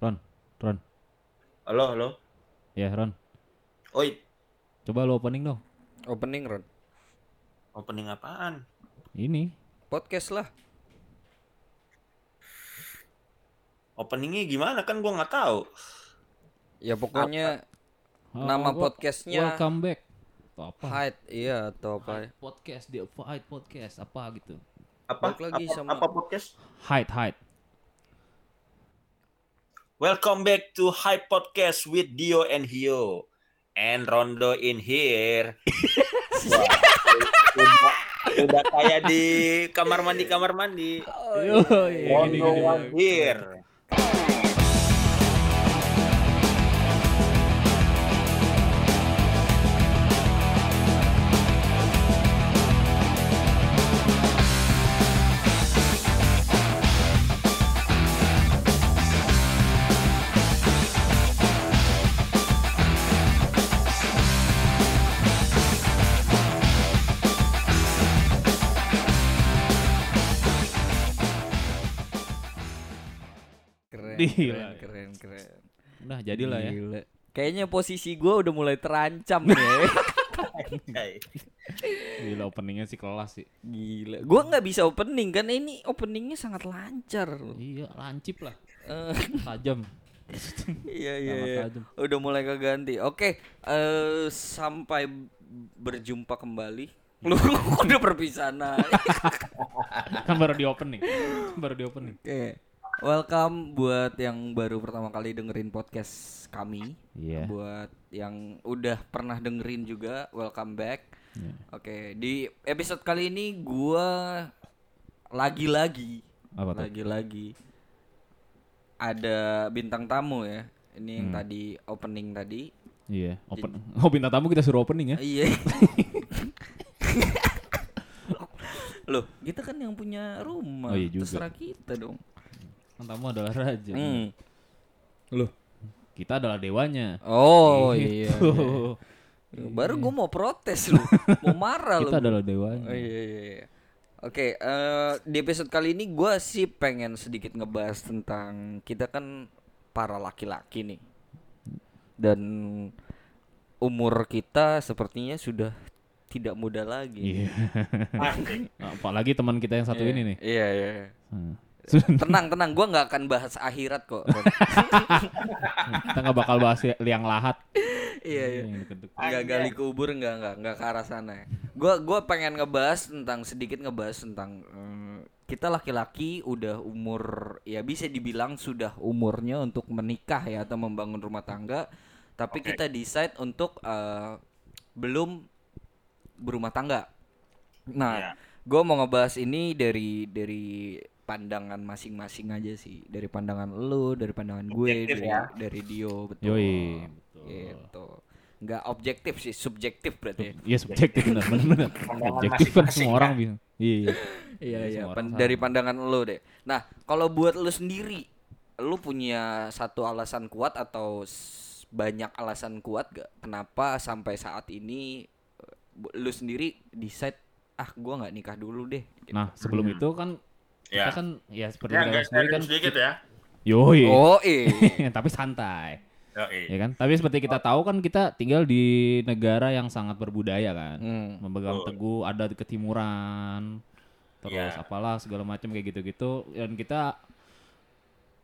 Ron, Ron. Halo, halo. Ya, Ron. Oi, Coba lo opening dong. Opening Ron. opening apaan? Ini. Podcast lah. Openingnya gimana kan gua nggak tahu. Ya pokoknya Oh, nama gua- podcastnya Welcome back. Atau apa? Hide iya atau apa? Hide podcast, dia Hide podcast apa gitu. Apa? Balik lagi apa, sama- apa podcast? Hide, hide. Welcome back to Hype Podcast with Dio and Hio. And Rondo in here. Wah, udah, udah kayak di kamar mandi kamar mandi. Yo, iya, Rondo one here. Gila. keren, keren, keren. Udah jadilah ya. Gila. Kayaknya posisi gua udah mulai terancam ya. Gila openingnya sih kelas sih. Gila. Gua nggak bisa opening kan ini openingnya sangat lancar. Iya, lancip lah. Eh, Tajam. iya iya. Iya. tajam. Udah mulai keganti. Oke, eh sampai berjumpa kembali. Lu udah perpisahan. Kan baru di opening. baru di opening. Oke. Welcome buat yang baru pertama kali dengerin podcast kami. Iya. Buat yang udah pernah dengerin juga, welcome back. Iya. Oke, di episode kali ini gua lagi-lagi lagi-lagi ada bintang tamu ya. Ini yang Hmm. tadi opening tadi. Iya, open. Oh, bintang tamu kita suruh opening ya. Iya. Loh, kita kan yang punya rumah. Oh, iya juga. Terserah kita dong. Kan tamu adalah raja. Hmm. Loh, kita adalah dewanya. Oh iya. Gitu. iya. Baru gue mau protes lu, mau marah lu. Kita adalah dewanya. Oh, iya, iya, iya. Oke, eh, di episode kali ini gue sih pengen sedikit ngebahas tentang kita kan para laki-laki nih, dan umur kita sepertinya sudah tidak muda lagi. Iya. Apalagi teman kita yang satu Iya, ini nih. Iya iya. Hmm. Tenang tenang, gue nggak akan bahas akhirat kok. Kita nggak bakal bahas liang lahat. iya iya. Nggak gali kubur nggak nggak nggak ke arah sana. ya. Gua gua pengen ngebahas tentang sedikit ngebahas tentang eh, kita laki-laki udah umur ya bisa dibilang sudah umurnya untuk menikah ya atau membangun rumah tangga, tapi Oke. kita decide untuk eh, belum berumah tangga. Nah, Iya. gua mau ngebahas ini dari dari pandangan masing-masing aja sih, dari pandangan lu, dari pandangan gue, Objektif dari ya. dari Dio, betul. Yoi. Betul. Gitu. Nggak objektif sih, subjektif berarti. Iya subjektif benar benar benar. Pandangan Objektif kan semua ya. orang bisa. Iya. iya. Iya iya, semua pan- orang dari pandangan lu deh. Nah, kalau buat lu sendiri, lu punya satu alasan kuat atau banyak alasan kuat gak? Kenapa sampai saat ini eh, lu sendiri decide ah gua nggak nikah dulu deh. gitu. Nah sebelum itu kan Ya. kita kan ya seperti Ya, kita sendiri kan. sedikit ya. Yoi. Oh iya. Tapi santai. Yoi. Ya kan? Tapi seperti kita tahu kan kita tinggal di negara yang sangat berbudaya kan. Hmm. Memegang Betul. teguh adat ketimuran. Terus Iya. apalah segala macam kayak gitu-gitu dan kita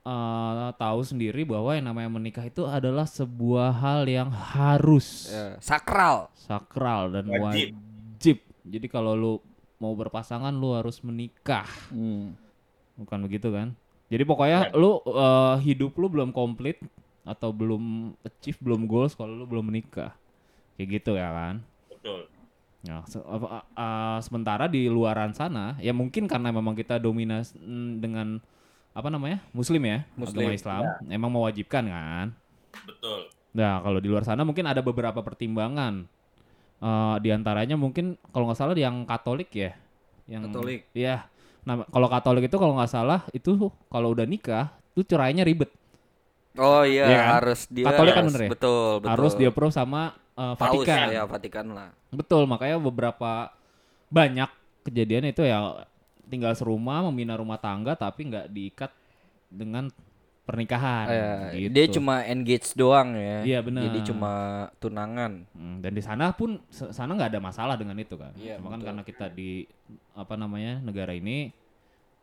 eh, tahu sendiri bahwa yang namanya menikah itu adalah sebuah hal yang harus Ya, sakral. sakral dan Wajib. wajib. Jadi kalau lu mau berpasangan lu harus menikah. Hmm. Bukan begitu kan? Jadi pokoknya lu eh, hidup lu belum komplit atau belum achieve, belum goals kalau lu belum menikah. Kayak gitu ya kan? Betul. Nah, se- apa- eh, sementara di luaran sana ya mungkin karena memang kita dominas mm, dengan apa namanya? muslim ya, Muslim, agama Islam, emang mewajibkan kan? Betul. Nah, kalau di luar sana mungkin ada beberapa pertimbangan. Eh di antaranya mungkin kalau nggak salah yang Katolik ya, yang Katolik. Iya. Nah, kalau Katolik itu kalau nggak salah itu kalau udah nikah itu cerainya ribet. Oh iya, Iya kan? harus dia Katolik kan harus- bener ya? betul, betul. Harus di approve sama eh, Paus Vatikan. ya, Vatikan lah. Betul, makanya beberapa banyak kejadian itu ya tinggal serumah membina rumah tangga tapi nggak diikat dengan pernikahan. Eh, gitu. Dia cuma engage doang ya. Iya, benar. Jadi cuma tunangan. Hmm, dan di sana pun sana nggak ada masalah dengan itu kan. Iya, Cuma kan karena kita di apa namanya negara ini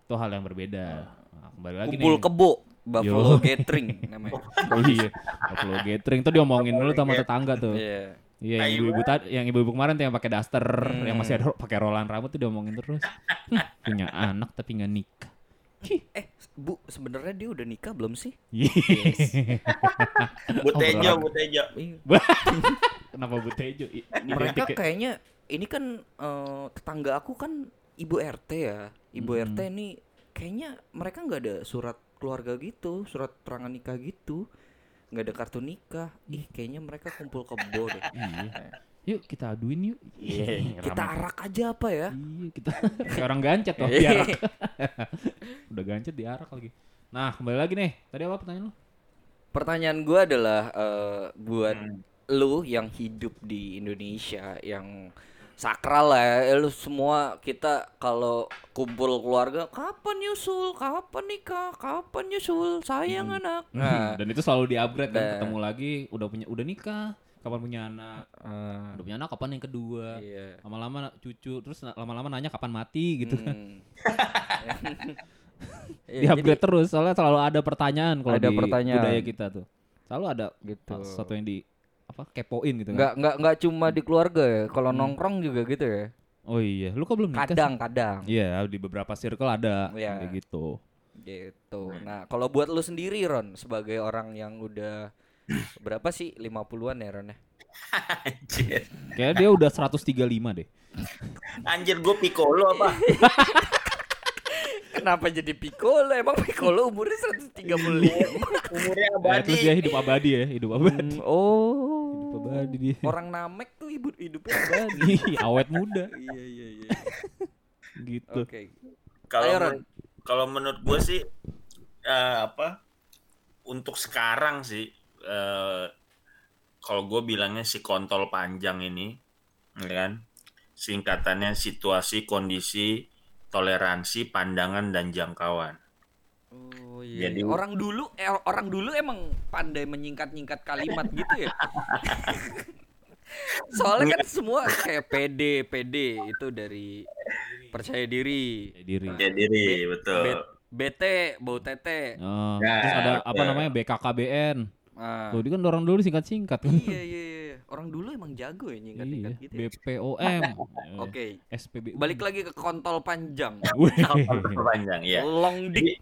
itu hal yang berbeda. Nah, kembali lagi Kumpul nih. kebo, Buffalo Gathering namanya. Oh iya, Buffalo Gathering tuh diomongin dulu sama tetangga tuh. Iya. Iya, yang ibu-ibu tadi, yang ibu-ibu kemarin tuh yang pakai daster, yang masih ada pakai rolan rambut tuh diomongin terus. Hmm, punya anak tapi nggak nikah. Eh, Bu, sebenarnya dia udah nikah belum sih? Butejo, berat. Butejo. Iya. Kenapa Bu Tejo? I- Mereka ya? kayaknya ini kan eh, tetangga aku kan ibu RT ya. Ibu Hmm. RT ini kayaknya mereka nggak ada surat keluarga gitu, surat terangan nikah gitu. nggak ada kartu nikah. Ih, kayaknya mereka kumpul kebo deh. Yuk kita aduin yuk. Iya, Kita arak aja apa ya? Iya, kita kayak orang gancet loh, Iya. diarak. Udah gancet diarak lagi. Nah, kembali lagi nih. Tadi apa pertanyaan lu? Pertanyaan gua adalah eh, buat Hmm. lu yang hidup di Indonesia yang sakral lah ya, lu semua kita kalau kumpul keluarga kapan nyusul kapan nikah kapan nyusul sayang anak nah Dan itu selalu di-upgrade kan, Nah. ketemu lagi udah punya udah nikah, kapan punya anak? eh, Udah punya anak kapan yang kedua? iya Lama-lama cucu, terus lama-lama nanya kapan mati gitu kan. Hmm. Iya, Di-upgrade terus soalnya selalu ada pertanyaan kalau Ada di pertanyaan. budaya kita tuh. Selalu ada gitu sesuatu yang di apa kepoin gitu kan. nggak nggak nggak cuma di keluarga ya kalau Hmm. nongkrong juga gitu ya Oh iya, lu kok belum nikah? sih? kadang kadang Iya, di beberapa circle ada Iya. kayak gitu. gitu nah kalau buat lu sendiri Ron sebagai orang yang udah berapa sih 50-an ya Ron ya Anjir. Kayaknya dia udah 135 deh. Anjir gue piccolo apa? Kenapa jadi Piccolo? Emang Piccolo umurnya 135. Umurnya Ya, abadi. terus dia hidup abadi ya, hidup abadi. Hmm, oh. Hidup abadi dia. Orang Namek tuh ibu hidupnya abadi. Ih, awet muda iya iya iya. gitu. Oke. Kalau Ayo, Ron. men- kalau menurut gue sih eh, apa? Untuk sekarang sih eh, kalau gue bilangnya si kontol panjang ini, ya kan? Singkatannya situasi, kondisi, toleransi, pandangan dan jangkauan. Oh iya. Jadi- orang dulu eh, orang dulu emang pandai menyingkat-nyingkat kalimat gitu ya. Soalnya kan semua kayak PD, PD itu dari percaya diri. Ya, diri. Ya diri, betul. Bet- BT, bau tete. Oh, Nah, terus ada apa betul. namanya BKKBN. Ah. Tuh, dia kan orang dulu singkat-singkat kan. iya iya iya. Orang dulu emang jago ya Iya, nyingkat-nyingkat gitu. ya. BPOM. Oke. SPB. Balik lagi ke kontol panjang. Kontol panjang, ya. Long dick.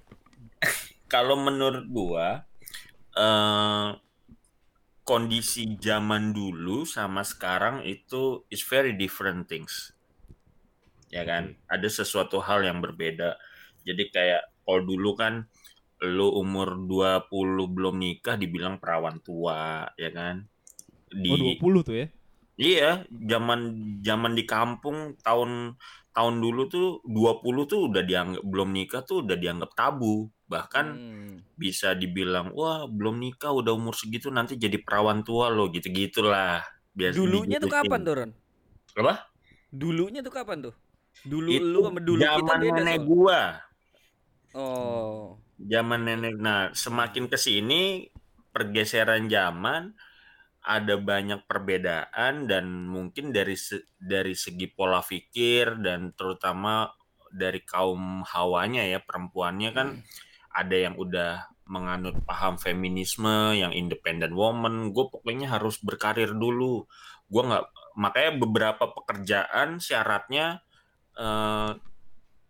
Kalau menurut gua eh kondisi zaman dulu sama sekarang itu is very different things. Ya kan? Ada sesuatu hal yang berbeda. Jadi kayak kalau dulu kan lu umur 20 belum nikah dibilang perawan tua, ya kan? Oh, 20 tuh ya. Iya, zaman zaman di kampung tahun tahun dulu tuh 20 tuh udah dianggap belum nikah tuh udah dianggap tabu. Bahkan Hmm. bisa dibilang wah belum nikah udah umur segitu nanti jadi perawan tua loh gitu-gitulah. Biasa Dulunya tuh kapan tuh Ron? Apa? Dulunya tuh kapan tuh? Dulu Itu lu sama dulu kita zaman beda. nenek soalnya. gua. Oh. Zaman nenek. Nah, semakin ke sini pergeseran zaman ada banyak perbedaan dan mungkin dari se- dari segi pola pikir dan terutama dari kaum hawanya ya perempuannya kan ada yang udah menganut paham feminisme yang independent woman gue pokoknya harus berkarir dulu gue nggak makanya beberapa pekerjaan syaratnya eh,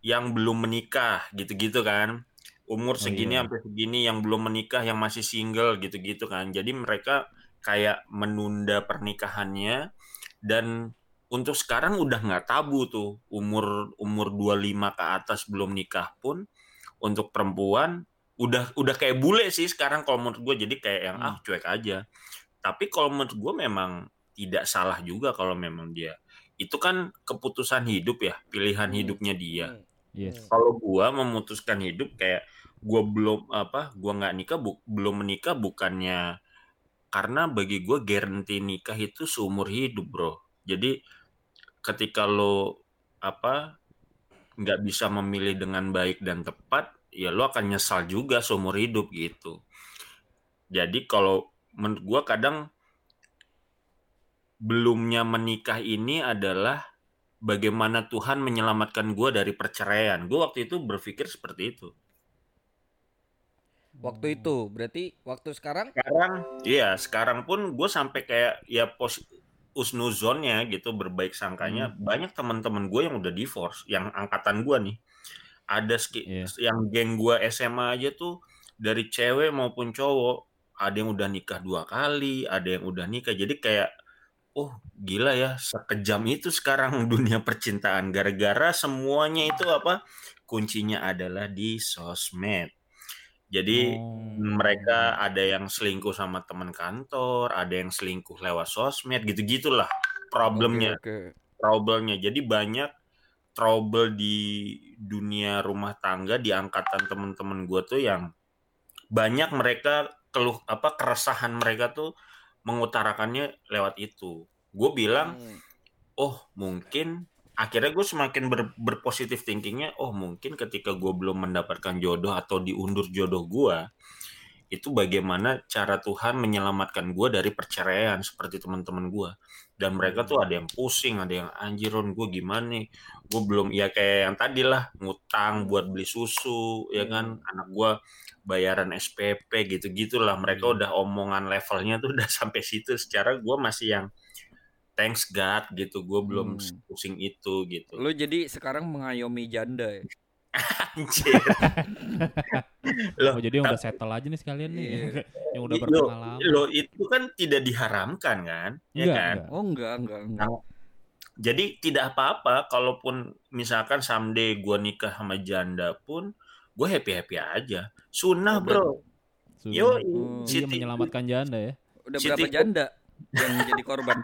yang belum menikah gitu-gitu kan umur Oh, segini iya. sampai segini yang belum menikah yang masih single gitu-gitu kan jadi mereka kayak menunda pernikahannya dan untuk sekarang udah nggak tabu tuh umur umur 25 ke atas belum nikah pun untuk perempuan udah udah kayak bule sih sekarang kalau menurut gue jadi kayak yang ah cuek aja tapi kalau menurut gue memang tidak salah juga kalau memang dia itu kan keputusan hidup ya pilihan Hmm. hidupnya dia Hmm. Yes. kalau gua memutuskan hidup kayak gua belum apa gua nggak nikah bu- belum menikah bukannya karena bagi gua guarantee nikah itu seumur hidup bro jadi ketika lo apa nggak bisa memilih dengan baik dan tepat ya lu akan nyesal juga seumur hidup gitu. Jadi kalau menurut gua kadang belumnya menikah ini adalah bagaimana Tuhan menyelamatkan gua dari perceraian. Gua waktu itu berpikir seperti itu. Waktu itu berarti waktu sekarang Sekarang, iya sekarang pun gue sampai kayak ya pos usnuzonnya gitu berbaik sangkanya banyak teman-teman gue yang udah divorce, yang angkatan gue nih. Ada ski- Iya. yang geng gue SMA aja tuh dari cewek maupun cowok ada yang udah nikah dua kali, ada yang udah nikah. Jadi kayak oh gila ya sekejam itu sekarang dunia percintaan gara-gara semuanya itu apa kuncinya adalah di sosmed. Jadi Oh. mereka ada yang selingkuh sama teman kantor, ada yang selingkuh lewat sosmed, gitu-gitulah problemnya, Oke, oke. problemnya. Jadi banyak trouble di dunia rumah tangga di angkatan teman-teman gue tuh yang banyak mereka keluh apa keresahan mereka tuh mengutarakannya lewat itu. Gue bilang, Hmm. oh mungkin akhirnya gue semakin ber- berpositif thinkingnya oh mungkin ketika gue belum mendapatkan jodoh atau diundur jodoh gue itu bagaimana cara Tuhan menyelamatkan gue dari perceraian seperti teman-teman gue dan mereka tuh ada yang pusing ada yang anjiron gue gimana nih? Gue belum ya kayak yang tadi lah ngutang buat beli susu ya kan? Anak gue bayaran SPP gitu gitulah mereka Hmm. udah omongan levelnya tuh udah sampai situ. Secara gue masih yang thanks God gitu gue belum Hmm. pusing itu gitu Lu jadi sekarang mengayomi janda ya? anjir loh, Oh jadi yang udah settle aja nih sekalian nih. Iya. yang udah lo, berpengalaman. lo itu kan tidak diharamkan kan ya Enggak, kan enggak. Oh enggak, enggak, enggak. jadi tidak apa-apa kalaupun misalkan someday gue nikah sama janda pun gue happy happy aja sunnah bro Sudah. yo Hmm. Iya menyelamatkan janda ya. Udah Siti- berapa janda yang jadi korban?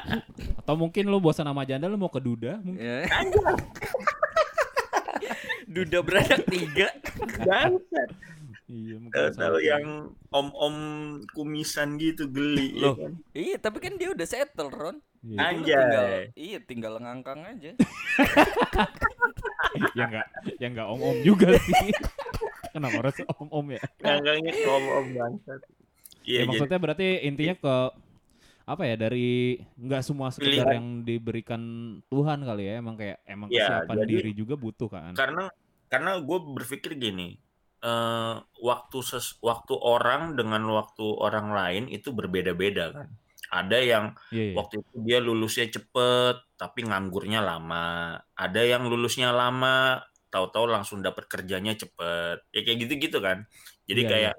Atau mungkin lu bosan sama janda lu mau ke duda mungkin. Ya. Duda beranak tiga. bangsat Iya mungkin. tahu yang om-om kumisan gitu geli ya kan? Iya, tapi kan dia udah settle, Ron. Iya. Lu Anjay. tinggal, iya tinggal ngangkang aja. ya enggak ya enggak om-om juga sih. Kenapa harus om-om ya? Ganggalnya ke om-om bangsat Ya, iya jadi maksudnya berarti intinya ke apa ya dari nggak semua sekedar Pilihan. yang diberikan Tuhan kali ya emang kayak emang Ya, kesiapan jadi- diri juga butuh kan. karena karena gue berpikir gini eh waktu ses, waktu orang dengan waktu orang lain itu berbeda-beda kan. Ada yang iya, iya. waktu itu dia lulusnya cepet tapi nganggurnya lama. Ada yang lulusnya lama tahu-tahu langsung dapat kerjanya cepet. Ya kayak gitu-gitu kan. Jadi Iya, kayak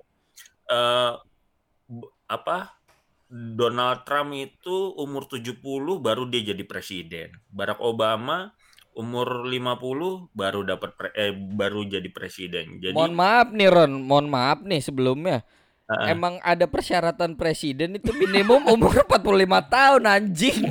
eh b- apa Donald Trump itu umur 70 baru dia jadi presiden Barack Obama umur 50 baru dapat eh baru jadi presiden jadi Mohon maaf nih Ron, mohon maaf nih sebelumnya. Heeh. Emang ada persyaratan presiden itu minimum umur 45 tahun anjing.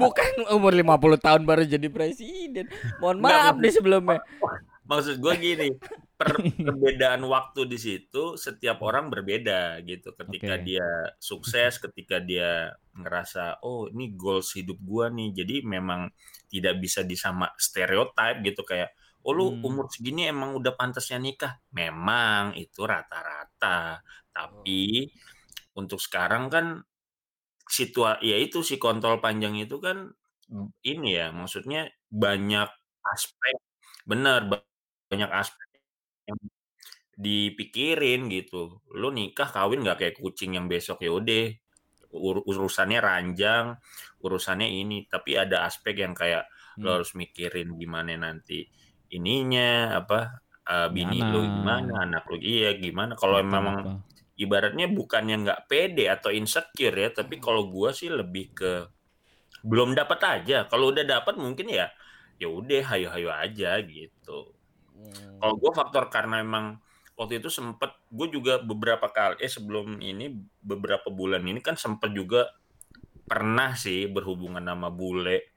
Bukan umur 50 tahun baru jadi presiden. Mohon Nggak, maaf maksud- nih sebelumnya. maksud gue gini per- perbedaan waktu di situ setiap orang berbeda gitu. Ketika Oke. dia sukses ketika dia ngerasa oh ini goals hidup gua nih. Jadi memang tidak bisa disama stereotip gitu kayak oh lu Hmm. umur segini emang udah pantasnya nikah? Memang itu rata-rata. Tapi untuk sekarang kan situa ya itu si kontrol panjang itu kan ini ya maksudnya banyak aspek. Bener ba- banyak aspek dipikirin gitu. Lu nikah kawin nggak kayak kucing yang besok ya udah. Ur- urusannya ranjang urusannya ini. Tapi ada aspek yang kayak lo Hmm. harus mikirin gimana nanti ininya apa eh, bini lu Anak. gimana anak lu iya gimana. Kalau memang ibaratnya bukannya nggak pede atau insecure ya tapi kalau gua sih lebih ke belum dapat aja. Kalau udah dapat mungkin ya ya udah hayo-hayo aja gitu. Hmm. kalau gue faktor karena emang waktu itu sempet gue juga beberapa kali eh sebelum ini beberapa bulan ini kan sempet juga pernah sih berhubungan sama bule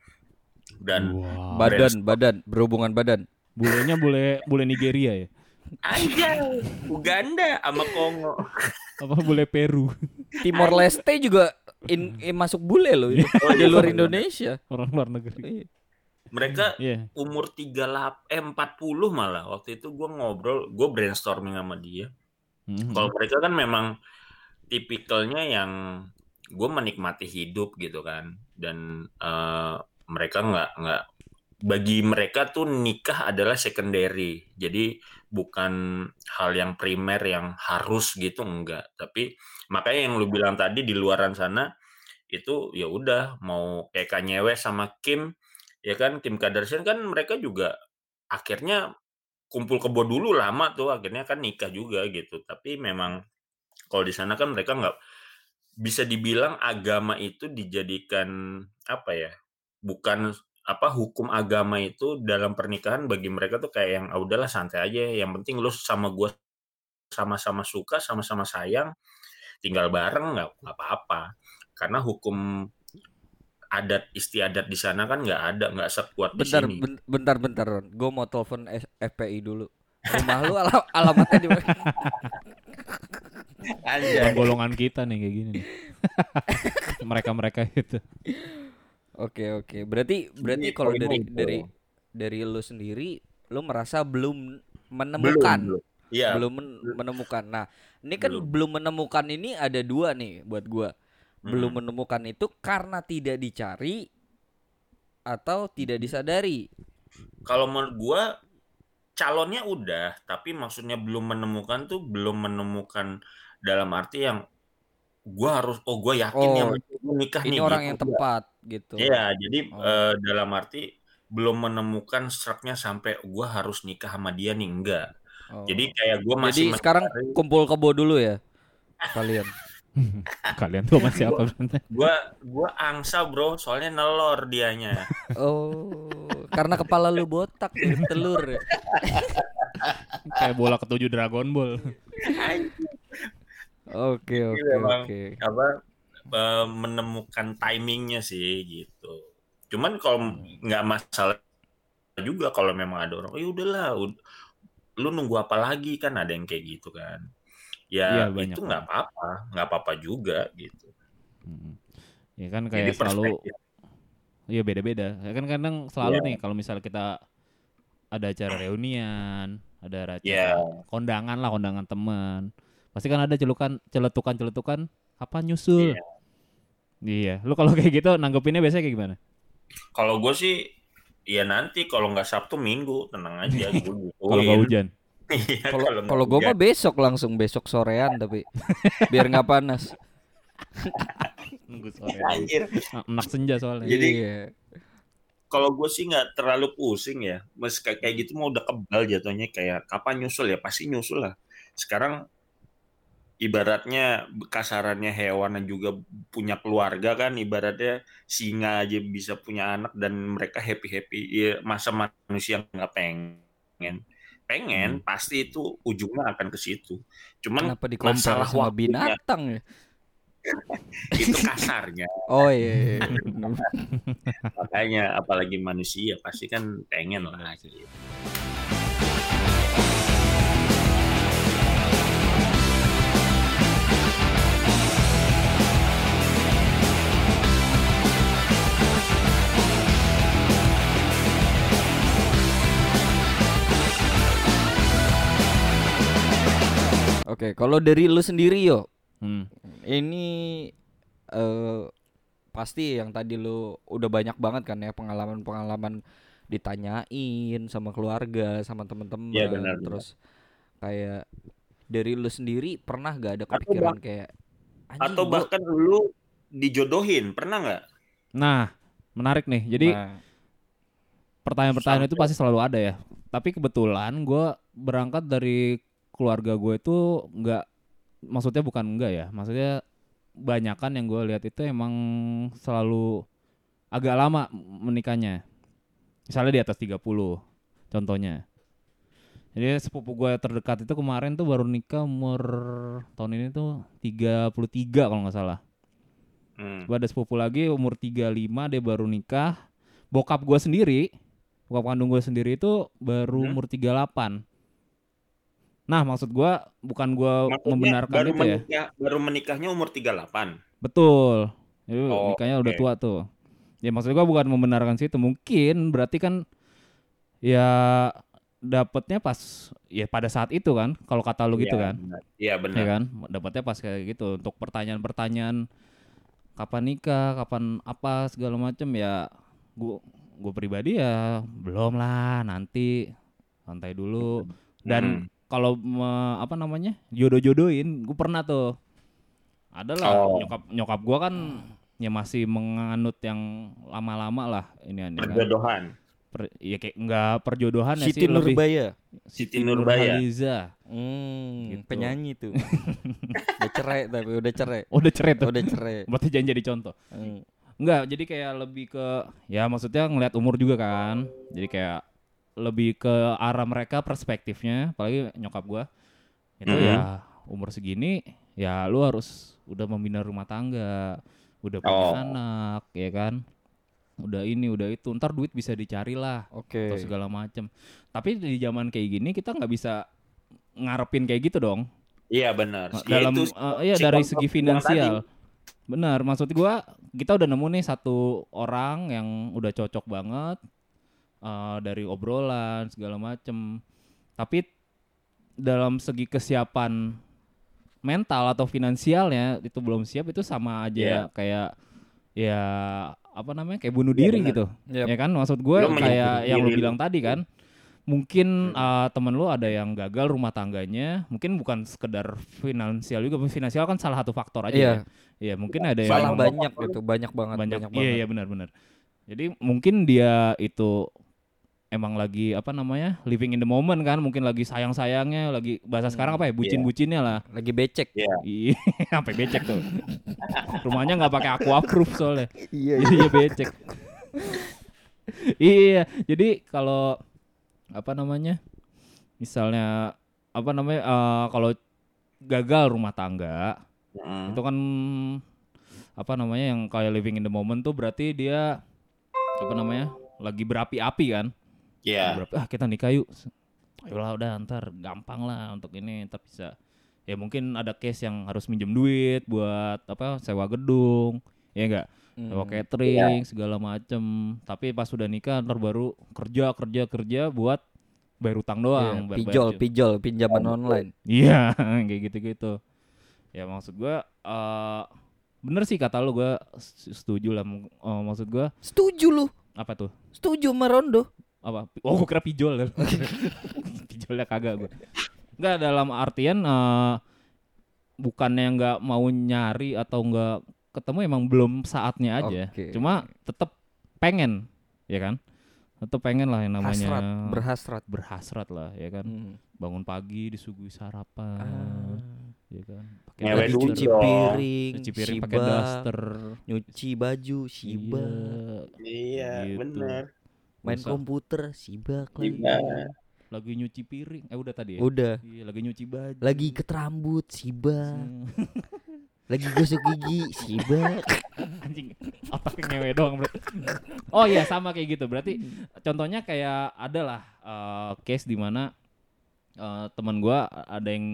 dan Wah. Badan, badan, berhubungan badan. bulenya bule bule Nigeria ya aja Uganda sama Kongo apa bule Peru Timor Leste juga in, in- masuk bule loh itu. Oh, di iya, luar bener. Indonesia. orang luar negeri Iya. Mereka Iya. umur 38 eh 40 malah waktu itu gue ngobrol, gue brainstorming sama dia. Mhm. Kalau mereka kan memang tipikalnya yang gue menikmati hidup gitu kan, dan eh, mereka nggak nggak bagi mereka tuh nikah adalah secondary, jadi bukan hal yang primer yang harus gitu enggak. Tapi makanya yang lu bilang tadi di luaran sana itu ya udah mau kayak Kanye West sama Kim ya kan Kim Kardashian kan mereka juga akhirnya kumpul kebo dulu lama tuh akhirnya kan nikah juga gitu. Tapi memang kalau di sana kan mereka nggak bisa dibilang agama itu dijadikan apa ya bukan apa hukum agama itu dalam pernikahan bagi mereka tuh kayak yang ah, udahlah santai aja yang penting lu sama gue sama-sama suka sama-sama sayang tinggal bareng nggak apa-apa. Karena hukum adat istiadat di sana kan nggak ada nggak sekuat di Bentar, sini ben- bentar, bentar, Ron. Gue mau telepon FPI dulu. Rumah lu ala- alamatnya di mana? Bukan golongan kita nih kayak gini nih. Mereka-mereka itu. Oke, oke. Berarti berarti Ini kalau dari itu. dari dari lu sendiri, lu merasa belum belum menemukan, belum belum men- menemukan. Nah, ini kan Belum. belum menemukan ini ada dua nih buat gua. Belum Mm. menemukan itu karena tidak dicari atau tidak disadari. kalau menurut gua calonnya udah tapi maksudnya belum menemukan tuh belum menemukan dalam arti yang gua harus oh gua yakin Oh, gua nikah Ini nih orang gitu. yang tepat gitu. Iya, jadi Oh. eh, dalam arti belum menemukan struknya sampai gua harus nikah sama dia nih enggak. Oh. Jadi kayak gua Jadi masih sekarang mencari- kumpul kebo dulu ya kalian. Kalian tuh masih apa sebenarnya? gua gua angsa bro, soalnya nelor dianya. Oh, karena kepala lu botak mirip telur ya. Kayak bola ketujuh Dragon Ball. Oke, oke, oke. apa eh, menemukan timingnya sih gitu. Cuman kalau nggak masalah juga kalau memang ada orang, oh ya udahlah, ud- lu nunggu apa lagi kan ada yang kayak gitu kan. Ya banyak itu nggak apa-apa, nggak apa-apa juga gitu. Mm. Ya kan Jadi kayak selalu perspektif. Iya beda-beda. Ya kan kadang selalu Iya. nih kalau misalnya kita ada acara reunian, ada acara Iya. kondangan lah, kondangan teman. Pasti kan ada celukan, celetukan-celetukan apa nyusul. Iya. Iya. Lu kalau kayak gitu nanggepinnya biasanya kayak gimana? Kalau gue sih, ya nanti kalau nggak Sabtu Minggu tenang aja. Kalau nggak hujan. Iya, Kalau gue mah besok langsung besok sorean tapi biar nggak panas. Nunggu sore. Anjir. Ah, Enak senja soalnya. Jadi- iya. kalau gue sih nggak terlalu pusing ya mas kayak kayak gitu mau udah kebal jatuhnya kayak kapan nyusul ya pasti nyusul lah sekarang ibaratnya kasarannya hewan dan juga punya keluarga kan ibaratnya singa aja bisa punya anak dan mereka happy happy ya, masa manusia nggak pengen pengen pasti itu ujungnya akan ke situ cuman Kenapa masalah sama waktunya. binatang ya? itu kasarnya Oh iya. iya. makanya apalagi manusia pasti kan pengen lah gitu. Kalau dari lu sendiri yo, Hmm. ini eh pasti yang tadi lu udah banyak banget kan ya pengalaman-pengalaman ditanyain sama keluarga, sama temen-temen, Iya, benar, benar. terus kayak dari lu sendiri pernah gak ada Atau kepikiran kayak "Anjing, atau gua-" bahkan lu dijodohin pernah nggak Nah, menarik nih. Jadi Nah, pertanyaan-pertanyaan itu pasti selalu ada ya. Tapi kebetulan gue berangkat dari keluarga gue itu nggak, maksudnya bukan enggak ya. Maksudnya banyakan yang gue lihat itu emang selalu agak lama menikahnya. Misalnya di atas 30 contohnya. Jadi sepupu gue terdekat itu kemarin tuh baru nikah umur tahun ini tuh 33 kalau nggak salah. Hmm. Gue ada sepupu lagi umur 35 dia baru nikah. Bokap gue sendiri, bokap kandung gue sendiri itu baru Hmm. umur 38. Nah, maksud gue bukan gue Maksudnya membenarkan baru itu ya. menikah, baru menikahnya umur 38 Betul. Jadi Oh, nikahnya udah oke. tua tuh. Ya maksud gua bukan membenarkan situ. Mungkin berarti kan ya dapatnya pas ya pada saat itu kan. Kalau kata lu gitu Iya, kan. Iya benar. Ya kan? Dapatnya pas kayak gitu untuk pertanyaan-pertanyaan kapan nikah, kapan apa segala macem ya gua gue pribadi ya belum lah nanti santai dulu dan Hmm. Kalau apa namanya jodoh-jodohin gue pernah tuh adalah Oh. nyokap nyokap gue kan ya masih menganut yang lama-lama lah ini ini kan Perjodohan. Per- ya kayak nggak perjodohan ya Siti sih lebih Nurbaya. Siti Nurbaya. Nurhaliza. Hmm, Gitu. penyanyi tuh. udah cerai tapi udah cerai. Oh, udah cerai tuh. Udah cerai. Berarti jangan jadi contoh. Hmm. Enggak, jadi kayak lebih ke ya maksudnya ngelihat umur juga kan. Jadi kayak lebih ke arah mereka perspektifnya, apalagi nyokap gua. Itu Mhm. ya umur segini ya lu harus udah membina rumah tangga, udah punya Oh. anak, ya kan? Udah ini, udah itu. Ntar duit bisa dicari lah Oke. atau segala macem. Tapi di zaman kayak gini kita nggak bisa ngarepin kayak gitu dong. Iya benar. Ya, dalam itu eh, ya dari segi finansial. Benar, maksud gua kita udah nemu nih satu orang yang udah cocok banget eh, dari obrolan segala macem. Tapi dalam segi kesiapan mental atau finansialnya itu belum siap itu sama aja Iya. kayak ya apa namanya kayak bunuh Iya, diri benar. gitu. Yap. Ya kan maksud gue kayak yang lu. bilang tadi kan. Mungkin eh, temen lu ada yang gagal rumah tangganya, mungkin bukan sekedar finansial juga, finansial kan salah satu faktor aja Iya. ya. Iya, mungkin ada yang Salah yang- banyak gitu, banyak banget, banyak, banyak, iya banget. iya benar benar. Jadi mungkin dia itu emang lagi apa namanya living in the moment kan, mungkin lagi sayang sayangnya, lagi bahasa sekarang apa ya bucin bucinnya lah. Lagi becek. Iya. Iya, sampai becek tuh. Rumahnya nggak pakai aqua proof soalnya. Iya. Jadi dia becek. iya, jadi kalau apa namanya? Misalnya apa namanya? eh, kalau gagal rumah tangga, Mm. itu kan apa namanya yang kayak living in the moment tuh berarti dia apa namanya? lagi berapi-api kan? Iya. Berapi, ah kita nikah yuk. Ayolah udah ntar gampang lah untuk ini ntar bisa ya mungkin ada case yang harus minjem duit buat apa sewa gedung ya enggak sewa Hmm. catering segala macem tapi pas sudah nikah ntar baru kerja kerja kerja buat bayar utang Iya, doang bayar- Pinjol, bayar- pinjol, pinjaman online. Iya, kayak gitu-gitu. Ya maksud gua eh bener sih kata lu gua setuju lah. Eh, maksud gua Setuju lu. apa tuh? Setuju sama Rondo. Apa? Oh, gua kira pijol. Pijolnya kagak gua. Enggak dalam artian eh bukannya nggak mau nyari atau nggak ketemu emang belum saatnya aja. Oke. Cuma tetap pengen, ya kan? Tetap pengen lah yang namanya Hasrat, berhasrat. berhasrat lah, ya kan? Hmm. bangun pagi disuguhi sarapan Ah. ya kan pakai Ngewe Lagi dulu cuci piring, cuci piring pakai daster nyuci baju, Shiba, Iya, Gitu. benar. Main Masa- komputer, Shiba lagi. Shiba. lagi nyuci piring eh udah tadi ya Udah. iya lagi nyuci baju Lagi iket rambut, Shiba. Hmm. Lagi gosok gigi, Shiba. anjing otaknya ngewe doang bro oh iya sama kayak gitu berarti contohnya kayak ada lah eh, case di mana eh, teman gua ada yang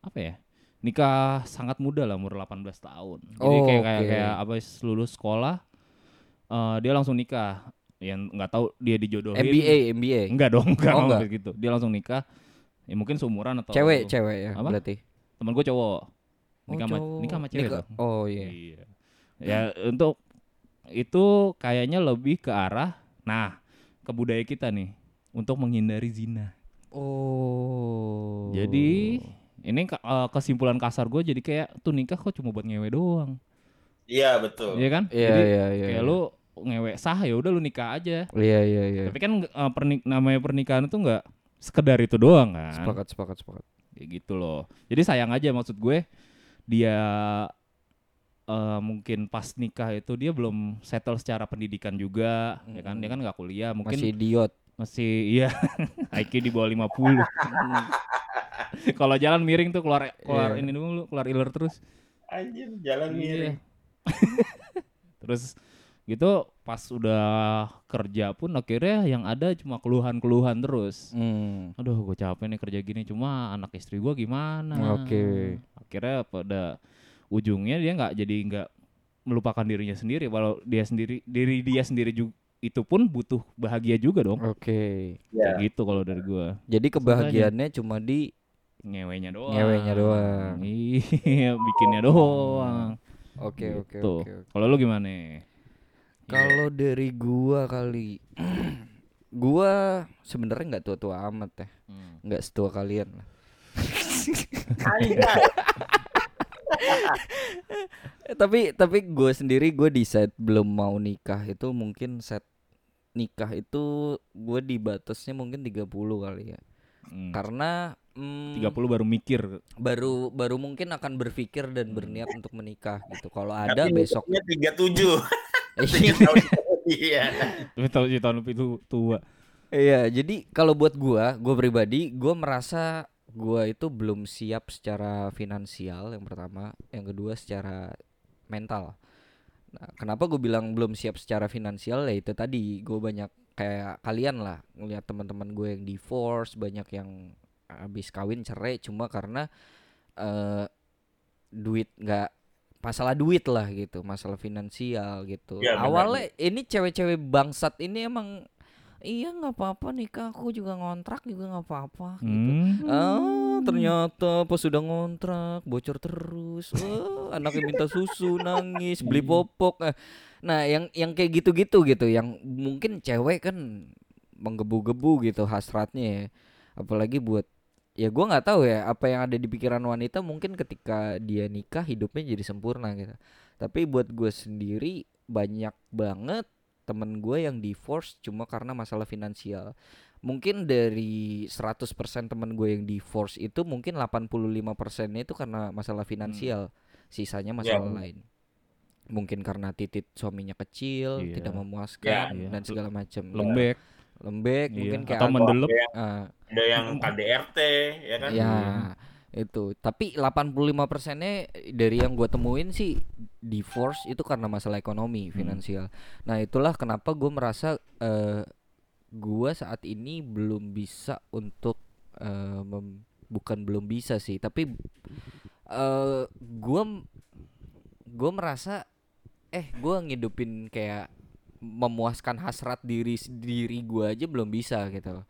apa ya nikah sangat muda lah umur 18 tahun jadi Oh, kayak kayak oke. kayak apa lulus sekolah eh, dia langsung nikah yang nggak tahu dia dijodohin MBA, MBA. enggak dong enggak, Oh, enggak. gitu dia langsung nikah ya mungkin seumuran atau Cewek, cewek ya Apa? berarti. teman gue cowok Oh, nikah sama cowok. nikah sama cewek Nikah- dong. Oh iya. Iya. Ya untuk itu kayaknya lebih ke arah nah ke budaya kita nih untuk menghindari zina. Oh. Jadi ini eh, kesimpulan kasar gue jadi kayak tuh nikah kok cuma buat ngewe doang, Iya, betul. Iya kan? Iya, jadi iya, iya. kayak lu ngewe sah ya udah lu nikah aja. Iya, iya, iya. Tapi kan eh, pernik namanya pernikahan itu nggak sekedar itu doang kan. Sepakat, sepakat, sepakat. Kayak gitu loh. Jadi sayang aja maksud gue dia eh, mungkin pas nikah itu dia belum settle secara pendidikan juga, ya kan? Dia kan nggak kuliah, mungkin Masih idiot. masih iya IQ di bawah 50. Kalau jalan miring tuh keluar keluar Iya. ini dulu, keluar iler terus. Anjir, jalan Iya. miring. terus gitu pas udah kerja pun akhirnya yang ada cuma keluhan-keluhan terus. Hmm. Aduh, gue capek nih kerja gini. Cuma anak istri gue gimana? Oke. Akhirnya pada ujungnya dia nggak jadi nggak melupakan dirinya sendiri walau dia sendiri diri dia sendiri juga itu pun butuh bahagia juga dong Oke. Ya. Kayak gitu kalau dari gua Jadi kebahagiaannya cuma di ngewenya doang Ngewenya doang. iya bikinnya doang Oke oke Gitu. oke. oke. kalau lu gimana Kalau dari gua kali gua sebenarnya nggak tua-tua amat ya. Nggak setua kalian lah. Eh, tapi tapi gue sendiri gue di set belum mau nikah itu mungkin set nikah itu gue di batasnya mungkin 30 kali ya. Hmm. Karena mm, 30 baru mikir baru baru mungkin akan berpikir dan berniat untuk menikah gitu. Kalau ada Tapi besok nutupnya 37. Iya. tahun. Tapi tahu sih tahun lebih itu tua Iya, jadi kalau buat gua, gua pribadi, gua merasa gua itu belum siap secara finansial yang pertama, yang kedua secara mental. Nah, kenapa gue bilang belum siap secara finansial ya itu tadi gue banyak kayak kalian lah ngelihat teman-teman gue yang divorce, banyak yang habis kawin cerai cuma karena eh duit nggak masalah duit lah gitu, masalah finansial gitu. Iya, benar. Awalnya ini cewek-cewek bangsat ini emang iya nggak apa-apa nikah aku juga ngontrak juga nggak apa-apa gitu. Hmm. Ah, ternyata pas sudah ngontrak bocor terus. Wah, anaknya minta susu, nangis, beli popok. Eh, Nah, yang yang kayak gitu-gitu gitu, yang mungkin cewek kan menggebu-gebu gitu hasratnya ya. Apalagi buat ya gua nggak tahu ya apa yang ada di pikiran wanita mungkin ketika dia nikah hidupnya jadi sempurna gitu. Tapi buat gue sendiri banyak banget temen gue yang divorce cuma karena masalah finansial mungkin dari 100% temen gue yang divorce itu mungkin 85 persennya itu karena masalah finansial sisanya masalah benar. lain mungkin karena titit suaminya kecil Iya. tidak memuaskan Iya. dan segala macam lembek lembek Iya. mungkin kayak atau mendelep Ada yang, ada yang KDRT ya kan? ya itu. Tapi 85 persennya dari yang gue temuin sih divorce itu karena masalah ekonomi finansial. Nah itulah kenapa gue merasa eh gue saat ini belum bisa untuk eh, mem- bukan belum bisa sih tapi eh gue gue merasa eh gue ngidupin kayak memuaskan hasrat diri diri gue aja belum bisa gitu.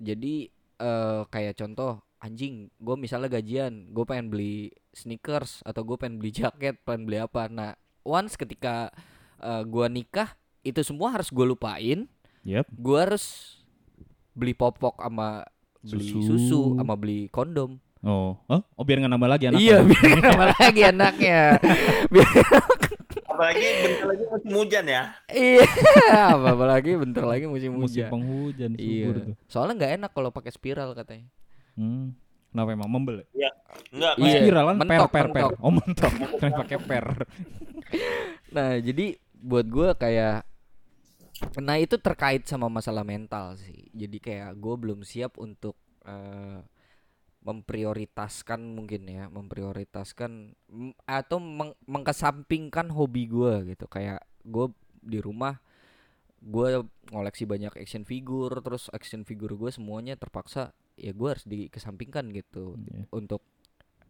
Jadi eh kayak contoh anjing gue misalnya gajian gue pengen beli sneakers atau gue pengen beli jaket pengen beli apa. Nah once ketika eh, gua nikah itu semua harus gue lupain. Yep. Gue harus beli popok sama beli Susu. susu sama beli kondom. Oh oh, oh biar nggak nambah lagi anaknya. iya biar nambah lagi anaknya Apalagi bentar lagi musim hujan ya. iya apa apalagi bentar lagi musim musim hujan penghujan iya subur tuh soalnya nggak enak kalau pakai spiral katanya hmm. kenapa emang membel ya? Enggak, Iya. kayak spiralan per mentok, per per mentok. oh mentok Keren pakai per Nah, jadi buat gua kayak nah itu terkait sama masalah mental sih. Jadi kayak gue belum siap untuk eh, memprioritaskan mungkin ya, memprioritaskan atau meng- mengkesampingkan hobi gua gitu. Kayak gue di rumah gue ngoleksi banyak action figure, terus action figure gue semuanya terpaksa ya gue harus dikesampingkan gitu Iya. untuk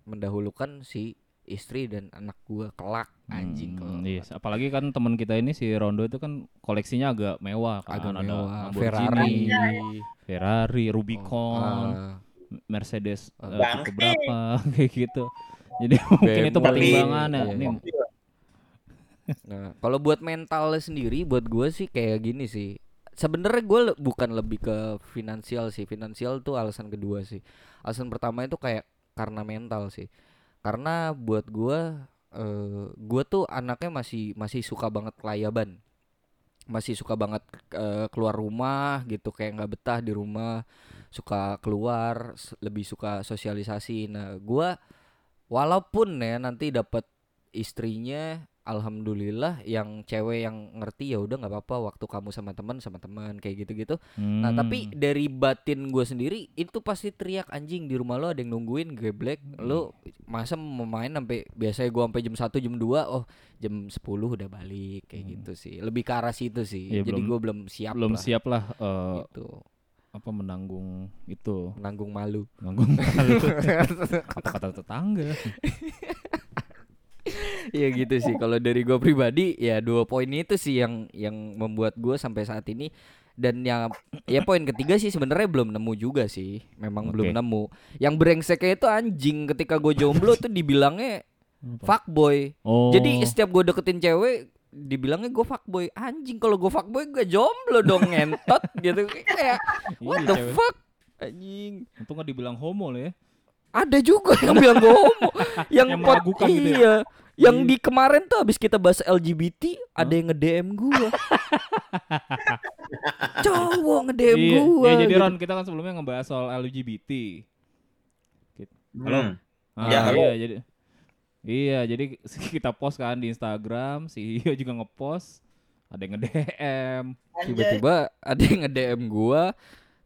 mendahulukan si istri dan anak gua kelak anjing Hmm, kelak. iya. apalagi kan teman kita ini si Rondo itu kan koleksinya agak mewah kan agak ada mewah Ferrari Ferrari, Rubicon, ah, Mercedes tipe berapa? Kayak gitu. Jadi mungkin itu BMW, pertimbangannya. iya. Nih, nah kalau buat mental sendiri buat gua sih kayak gini sih. Sebenarnya gue bukan lebih ke finansial sih. Finansial tuh alasan kedua sih. Alasan pertama itu kayak karena mental sih. Karena buat gua eh gua tuh anaknya masih masih suka banget kelayaban. Masih suka banget eh, keluar rumah gitu kayak nggak betah di rumah suka keluar lebih suka sosialisasi. Nah gua walaupun ya nanti dapat istrinya alhamdulillah yang cewek yang ngerti ya udah nggak apa-apa waktu kamu sama teman sama teman kayak gitu-gitu. Nah tapi hmm, dari batin gue sendiri itu pasti teriak anjing di rumah lo ada yang nungguin geblek. Lo masa mau main sampai biasanya gue sampai jam 1 jam 2 oh jam 10 udah balik. Kayak gitu sih. Lebih ke arah situ sih. Iya, jadi gue belum siap belum lah. siap lah eh, gitu apa menanggung itu. Menanggung malu. Menanggung kata-kata tetangga. ya gitu sih. Kalau dari gue pribadi ya dua poin itu sih yang yang membuat gue sampai saat ini. Dan yang ya poin ketiga sih sebenarnya belum nemu juga sih. Memang Oke. belum nemu. Yang brengseknya itu anjing. Ketika gue jomblo tuh dibilangnya fuckboy. Oh. jadi setiap gue deketin cewek dibilangnya gue fuckboy anjing kalau gue fuckboy gue jomblo dong ngentot gitu kayak what Iya, the fuck anjing Untung gak dibilang homo lo ya. ada juga yang bilang gue homo yang, Yang pot meragukan gitu ya? iya yang Iya. di kemarin tuh abis kita bahas LGBT ada yang nge-DM gue cowok nge-DM Iya, gue iya, jadi gitu. Ron kita kan sebelumnya ngebahas soal LGBT. Halo? Hmm. Ah, Ya, halo. iya jadi Iya, jadi kita post kan di Instagram, si Iyo juga ngepost, ada yang nge-DM. tiba-tiba ada yang nge-DM gua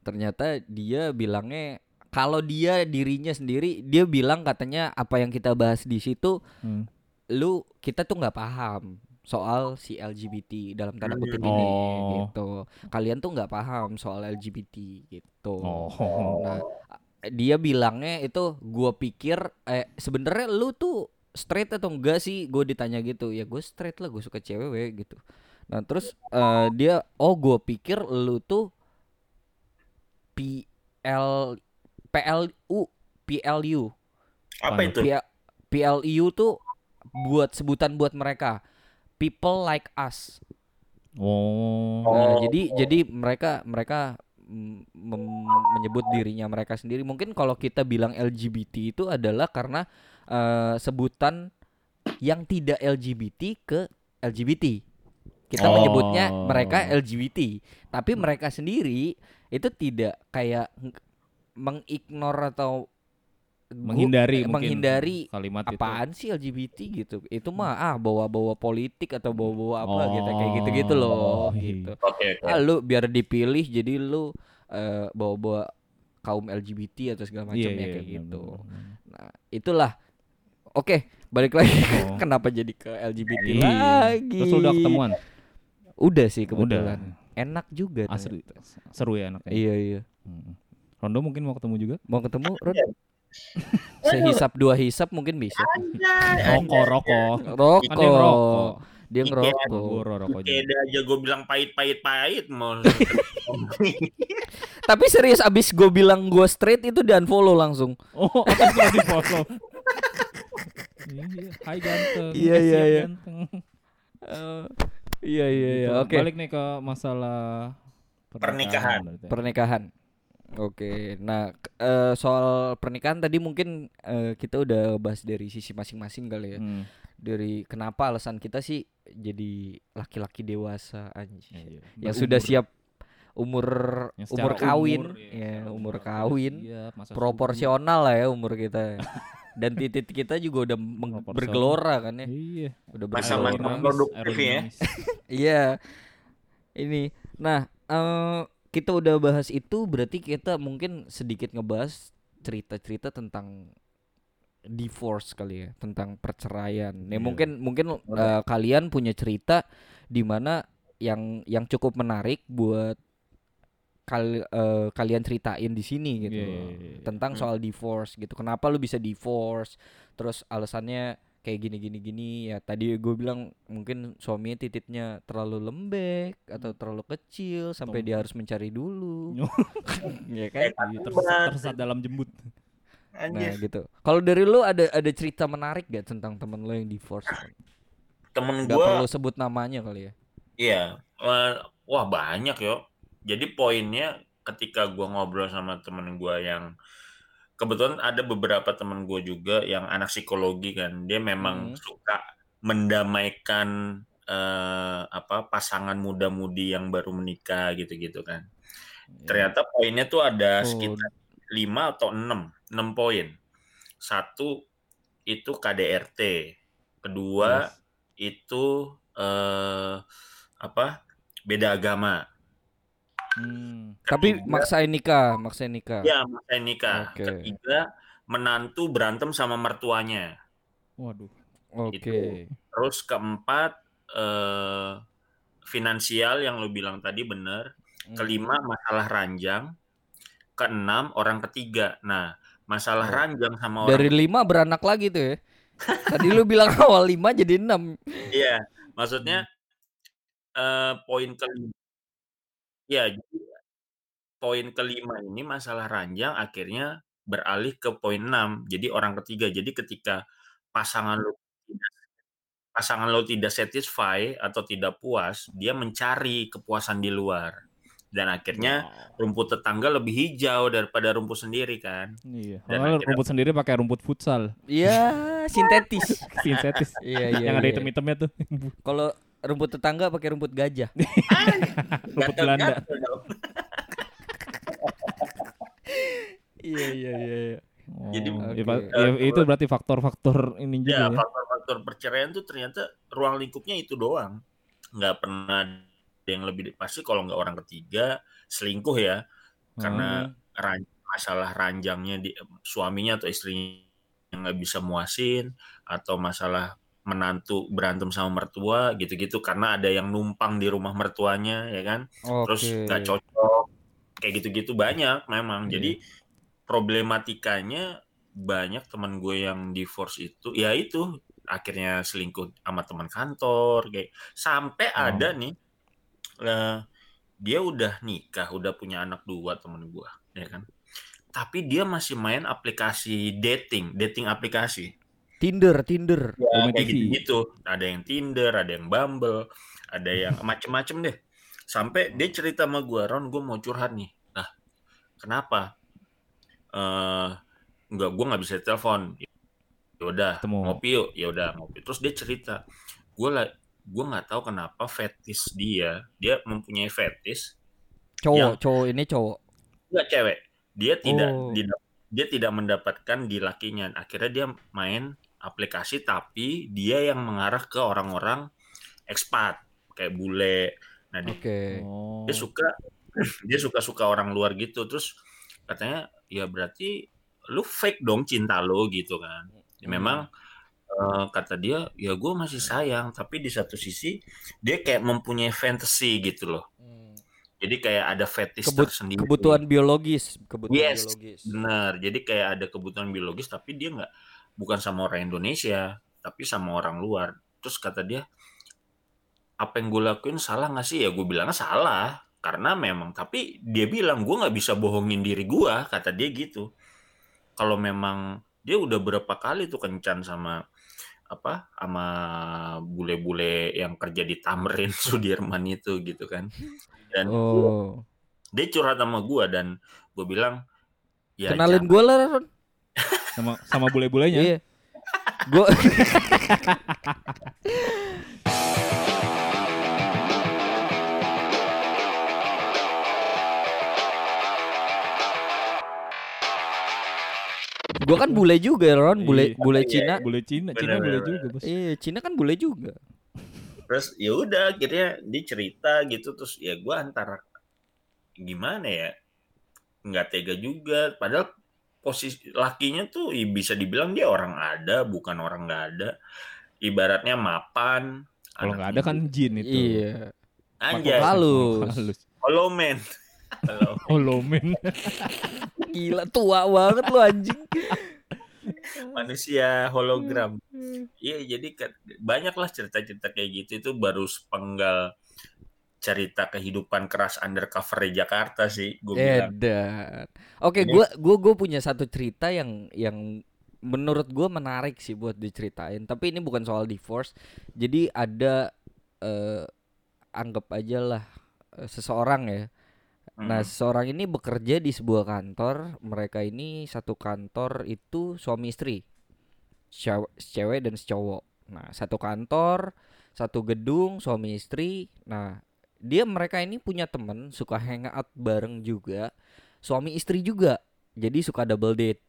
ternyata dia bilangnya kalau dia dirinya sendiri dia bilang katanya apa yang kita bahas di situ Hmm. lu kita tuh nggak paham soal si LGBT dalam tanda kutip ini Oh. gitu kalian tuh nggak paham soal LGBT gitu Oh. nah dia bilangnya itu gua pikir eh sebenarnya lu tuh straight atau enggak sih gue ditanya gitu ya gue straight lah gue suka cewek we, gitu nah terus eh, dia oh gue pikir lu tuh PL PLU PLU Apa itu? P- PLU tuh buat sebutan buat mereka people like us Oh. Nah, Oh. jadi jadi mereka mereka menyebut dirinya mereka sendiri. Mungkin kalau kita bilang LGBT itu adalah karena eh, sebutan yang tidak LGBT ke LGBT. Kita Oh. menyebutnya mereka LGBT, tapi mereka sendiri itu tidak kayak ng- mengignore atau menghindari eh, mungkin menghindari kalimat apaan sih LGBT gitu. Itu mah ah bawa-bawa politik atau bawa-bawa apa gitu kayak Oh, gitu-gitu loh iya. gitu. Oke, oke. Ah, lu biar dipilih jadi lu eh, bawa-bawa kaum LGBT atau segala itu. Macamnya iya, kayak benar, gitu. benar. Nah, itulah. Oke, balik lagi. Oh. Kenapa jadi ke LGBT Iya. lagi? Terus udah ketemuan? Udah sih Udah. kebetulan. Enak juga. Asri, ternyata. seru ya anaknya. Iya, iya. Hmm. Rondo mungkin mau ketemu juga? Mau ketemu Rod? Sehisap dua hisap mungkin bisa. Rokok, rokok. Rokok. Dia ngerokok. Dia Iya. Gue rokok. Beda aja gue bilang pahit-pahit pahit mau. Tapi serius abis gue bilang gue straight itu di unfollow langsung. Oh, langsung di follow. Iya, Hai ganteng. Iya, Eh, iya, iya. Eh, iya iya iya. Gitu. Oke. Balik nih ke masalah Pernikahan. Pernikahan. Oke. Nah, eh, soal pernikahan tadi mungkin eh, kita udah bahas dari sisi masing-masing kali ya. Hmm. Dari kenapa alasan kita sih jadi laki-laki dewasa anjing. Iya, Yang berumur. sudah siap umur Yang umur kawin, umur, iya, ya, secara umur umur kawin. Iya, masa Proporsional lah ya umur kita. Dan titik kita juga udah bergelora kan ya. Iya. Udah bergelora. Aerodinamis, produktif ya. Iya. Ini. Nah, eh kita udah bahas itu berarti kita mungkin sedikit ngebahas cerita-cerita tentang divorce kali ya, tentang perceraian. Nih Iya. mungkin mungkin eh, kalian punya cerita di mana yang yang cukup menarik buat kal eh, kalian ceritain di sini gitu. Iya, iya, iya, iya. Tentang Hmm. soal divorce gitu. Kenapa lu bisa divorce? Terus alasannya kayak gini gini gini ya tadi gue bilang mungkin suaminya titiknya terlalu lembek atau terlalu kecil sampai Atau- dia harus mencari dulu ya kan Iya, tersesat, tersesat dalam jembut. nah Anjir. gitu kalau dari lu ada ada cerita menarik gak tentang temen lu yang divorce Temen nggak gue perlu sebut namanya kali ya Iya, eh, wah banyak yo. Jadi poinnya ketika gua ngobrol sama temen gua yang kebetulan ada beberapa temen gua juga yang anak psikologi kan, dia memang Hmm. suka mendamaikan eh, apa pasangan muda-mudi yang baru menikah gitu-gitu kan. Ternyata poinnya tuh ada Oh. sekitar 5 atau 6, 6 poin. Satu itu KDRT. Kedua itu eh apa? Beda agama. Hmm. tapi maksain nikah maksain nikah Ya, makanya nikah. Oke. Ketiga, menantu berantem sama mertuanya. Waduh. oke itu. Terus keempat eh finansial yang lo bilang tadi bener. Hmm. Kelima masalah ranjang. Keenam orang ketiga. Nah, masalah Oh. ranjang sama orang dari lima beranak lagi tuh ya Tadi lu bilang awal 5 jadi 6. Iya, maksudnya eh poin kelima. Ya, jadi poin kelima ini masalah ranjang akhirnya beralih ke poin 6. Jadi orang ketiga. Jadi ketika pasangan lu tidak pasangan lu tidak satisfy atau tidak puas, dia mencari kepuasan di luar. Dan akhirnya rumput tetangga lebih hijau daripada rumput sendiri kan. Iya. Dan akhirnya- rumput sendiri pakai rumput futsal, Iya, sintetis. sintetis. Iya, iya. yang ada iya. item-itemnya tuh. Kalau rumput tetangga pakai rumput gajah. rumput Belanda. Dong. iya, iya, iya. iya. Jadi, Oh, Oke. ya, Pak. Ya, itu berarti faktor-faktor ini Ya, juga ya. faktor-faktor perceraian tuh ternyata ruang lingkupnya itu doang. Nggak pernah ada yang lebih pasti kalau nggak orang ketiga selingkuh ya, karena ran- masalah ranjangnya di suaminya atau istrinya yang nggak bisa muasin atau masalah menantu berantem sama mertua gitu-gitu karena ada yang numpang di rumah mertuanya ya kan terus Oke. nggak cocok kayak gitu-gitu banyak memang Iya. jadi problematikanya banyak teman gue yang divorce itu ya itu akhirnya selingkuh sama teman kantor kayak sampai Oh. ada nih eh, dia udah nikah udah punya anak dua temen gue ya kan tapi dia masih main aplikasi dating dating aplikasi Tinder, Tinder. ya, Bumi kayak TV. gitu-gitu. Ada yang Tinder, ada yang Bumble, ada yang macem-macem deh. Sampai dia cerita sama gue, Ron, gue mau curhat nih. Nah, kenapa? Eh, nggak, gue nggak bisa telepon. Ya udah, Ketemu. ngopi yuk. Ya udah, ngopi. Terus dia cerita, gue lah, gue nggak tahu kenapa fetis dia, dia mempunyai fetis, Cowok, Yang- cowok ini cowok. nggak cewek. Dia tidak, Oh. tidak- dia tidak mendapatkan di lakinya. Akhirnya dia main aplikasi tapi dia yang mengarah ke orang-orang ekspat kayak bule. Nah, dia, Oke. Oh. dia suka dia suka-suka orang luar gitu. Terus katanya ya berarti lu fake dong cinta lo gitu kan. Ya, Hmm. memang eh, kata dia ya gue masih sayang tapi di satu sisi dia kayak mempunyai fantasy gitu loh. Jadi kayak ada fetish Kebut- tersendiri. Kebutuhan biologis, kebutuhan Yes. biologis. Benar. Jadi kayak ada kebutuhan biologis tapi dia nggak bukan sama orang Indonesia, tapi sama orang luar. Terus kata dia, apa yang gue lakuin salah nggak sih? Ya gue bilangnya salah karena memang. Tapi dia bilang gue nggak bisa bohongin diri gue, kata dia gitu. Kalau memang dia udah berapa kali tuh kencan sama apa sama bule-bule yang kerja di Tamrin Sudirman itu gitu kan dan Oh. dia curhat sama gue dan gue bilang ya Kenalin gue lah, Ron. Sama sama bule-bulenya. Iya. Gue Gue kan bule juga, Ron. Bule Iya. bule Iya, Cina. Bule Cina, Cina Bener, bule bener, juga, Bos. Iya, Cina kan bule juga. terus ya udah akhirnya dia cerita gitu terus ya gue antara gimana ya nggak tega juga padahal posisi lakinya tuh bisa dibilang dia orang ada bukan orang nggak ada ibaratnya mapan Kalau nggak ada kan jin itu. Iya. anjay halus. Halus. halo men halo Holomen. Gila tua banget lu anjing. manusia hologram iya jadi banyaklah cerita-cerita kayak gitu itu baru sepenggal cerita kehidupan keras undercover di Jakarta sih gue bilang Edan. Oke, gua gua gua punya satu cerita yang yang menurut gua menarik sih buat diceritain. Tapi ini bukan soal divorce. Jadi ada eh anggap aja lah eh, seseorang ya. Nah, Hmm. seseorang ini bekerja di sebuah kantor. Mereka ini satu kantor itu suami istri. Cew- Cewek dan cowok. Nah, satu kantor, satu gedung, suami istri. Nah, dia mereka ini punya temen suka hangout bareng juga. Suami istri juga. Jadi suka double date.